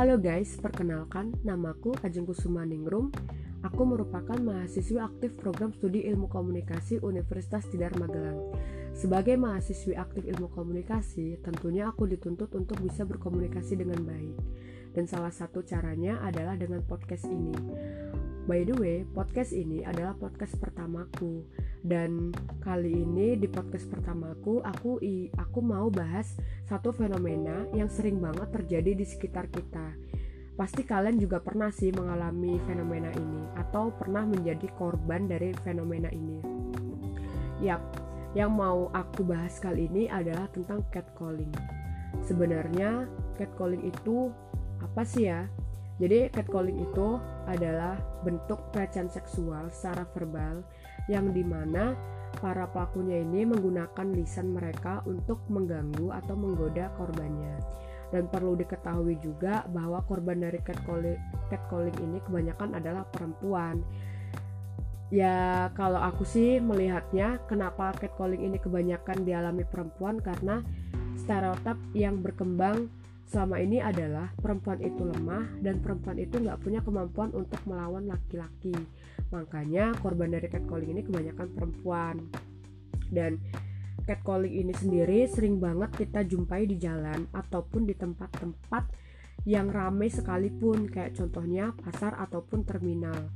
Halo guys, perkenalkan namaku Ajeng Kusuma Ningrum. Aku merupakan mahasiswi aktif program studi ilmu komunikasi Universitas Tidar Magelang. Sebagai mahasiswi aktif ilmu komunikasi, tentunya aku dituntut untuk bisa berkomunikasi dengan baik. Dan salah satu caranya adalah dengan podcast ini. By the way, podcast ini adalah podcast pertamaku dan kali ini di podcast pertamaku aku aku mau bahas satu fenomena yang sering banget terjadi di sekitar kita. Pasti kalian juga pernah sih mengalami fenomena ini atau pernah menjadi korban dari fenomena ini. Yap, yang mau aku bahas kali ini adalah tentang catcalling. Sebenarnya catcalling itu apa sih ya? Jadi catcalling itu adalah bentuk pelecehan seksual secara verbal yang di mana para pelakunya ini menggunakan lisan mereka untuk mengganggu atau menggoda korbannya. Dan perlu diketahui juga bahwa korban dari catcalling, catcalling ini kebanyakan adalah perempuan. Ya kalau aku sih melihatnya kenapa catcalling ini kebanyakan dialami perempuan karena stereotip yang berkembang selama ini adalah perempuan itu lemah dan perempuan itu nggak punya kemampuan untuk melawan laki-laki. Makanya korban dari catcalling ini kebanyakan perempuan. Dan catcalling ini sendiri sering banget kita jumpai di jalan ataupun di tempat-tempat yang ramai sekalipun kayak contohnya pasar ataupun terminal.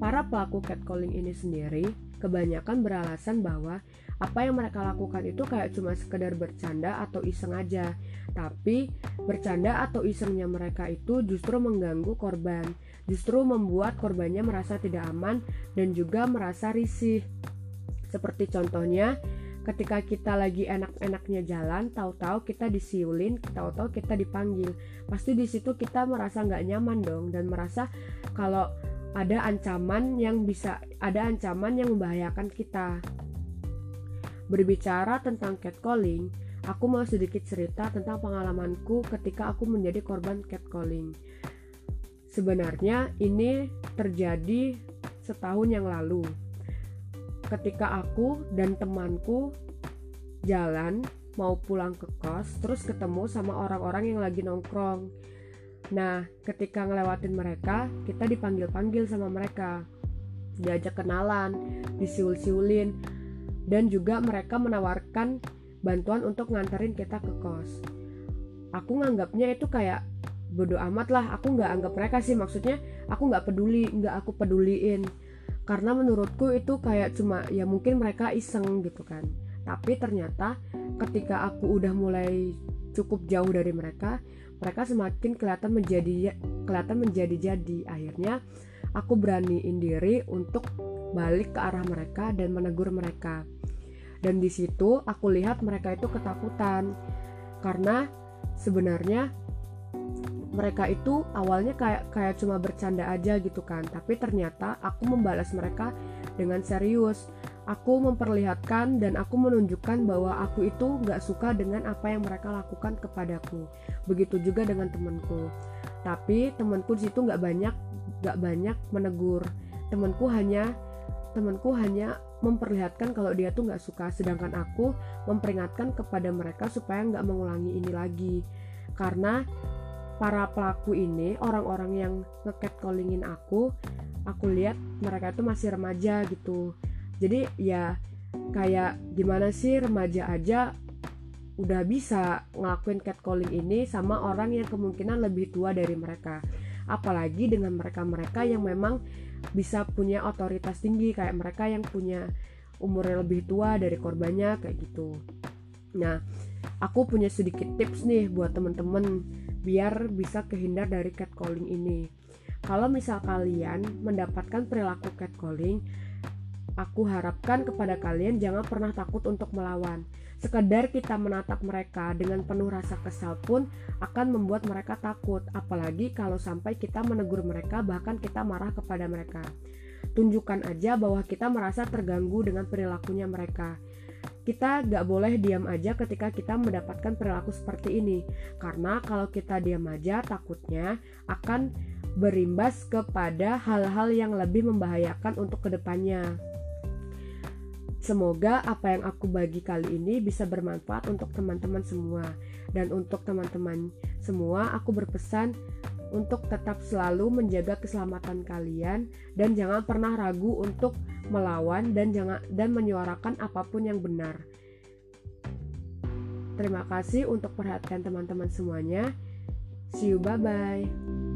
Para pelaku catcalling ini sendiri kebanyakan beralasan bahwa apa yang mereka lakukan itu kayak cuma sekedar bercanda atau iseng aja. Tapi bercanda atau isengnya mereka itu justru mengganggu korban justru membuat korbannya merasa tidak aman dan juga merasa risih. Seperti contohnya ketika kita lagi enak-enaknya jalan tahu-tahu kita disiulin tahu-tahu kita dipanggil. Pasti di situ kita merasa nggak nyaman dong dan merasa kalau ada ancaman yang bisa ada ancaman yang membahayakan kita Berbicara tentang catcalling, aku mau sedikit cerita tentang pengalamanku ketika aku menjadi korban catcalling. Sebenarnya ini terjadi setahun yang lalu. Ketika aku dan temanku jalan mau pulang ke kos, terus ketemu sama orang-orang yang lagi nongkrong. Nah, ketika ngelewatin mereka, kita dipanggil-panggil sama mereka. Diajak kenalan, disiul-siulin, dan juga mereka menawarkan bantuan untuk nganterin kita ke kos. Aku nganggapnya itu kayak bodoh amat lah, aku nggak anggap mereka sih maksudnya aku nggak peduli, nggak aku peduliin karena menurutku itu kayak cuma ya mungkin mereka iseng gitu kan. Tapi ternyata ketika aku udah mulai cukup jauh dari mereka, mereka semakin kelihatan menjadi kelihatan menjadi-jadi. Akhirnya aku beraniin diri untuk balik ke arah mereka dan menegur mereka. Dan di situ aku lihat mereka itu ketakutan karena sebenarnya mereka itu awalnya kayak kayak cuma bercanda aja gitu kan. Tapi ternyata aku membalas mereka dengan serius aku memperlihatkan dan aku menunjukkan bahwa aku itu nggak suka dengan apa yang mereka lakukan kepadaku. Begitu juga dengan temanku. Tapi temanku di situ nggak banyak nggak banyak menegur. Temanku hanya temanku hanya memperlihatkan kalau dia tuh nggak suka. Sedangkan aku memperingatkan kepada mereka supaya nggak mengulangi ini lagi. Karena para pelaku ini orang-orang yang ngecat callingin aku aku lihat mereka itu masih remaja gitu jadi ya kayak gimana sih remaja aja udah bisa ngelakuin catcalling ini sama orang yang kemungkinan lebih tua dari mereka apalagi dengan mereka-mereka yang memang bisa punya otoritas tinggi kayak mereka yang punya umurnya lebih tua dari korbannya kayak gitu. Nah, aku punya sedikit tips nih buat temen-temen biar bisa kehindar dari catcalling ini. Kalau misal kalian mendapatkan perilaku catcalling, aku harapkan kepada kalian jangan pernah takut untuk melawan. Sekedar kita menatap mereka dengan penuh rasa kesal pun akan membuat mereka takut, apalagi kalau sampai kita menegur mereka bahkan kita marah kepada mereka. Tunjukkan aja bahwa kita merasa terganggu dengan perilakunya mereka. Kita gak boleh diam aja ketika kita mendapatkan perilaku seperti ini, karena kalau kita diam aja takutnya akan berimbas kepada hal-hal yang lebih membahayakan untuk ke depannya. Semoga apa yang aku bagi kali ini bisa bermanfaat untuk teman-teman semua. Dan untuk teman-teman semua, aku berpesan untuk tetap selalu menjaga keselamatan kalian dan jangan pernah ragu untuk melawan dan jangan dan menyuarakan apa pun yang benar. Terima kasih untuk perhatian teman-teman semuanya. See you bye bye.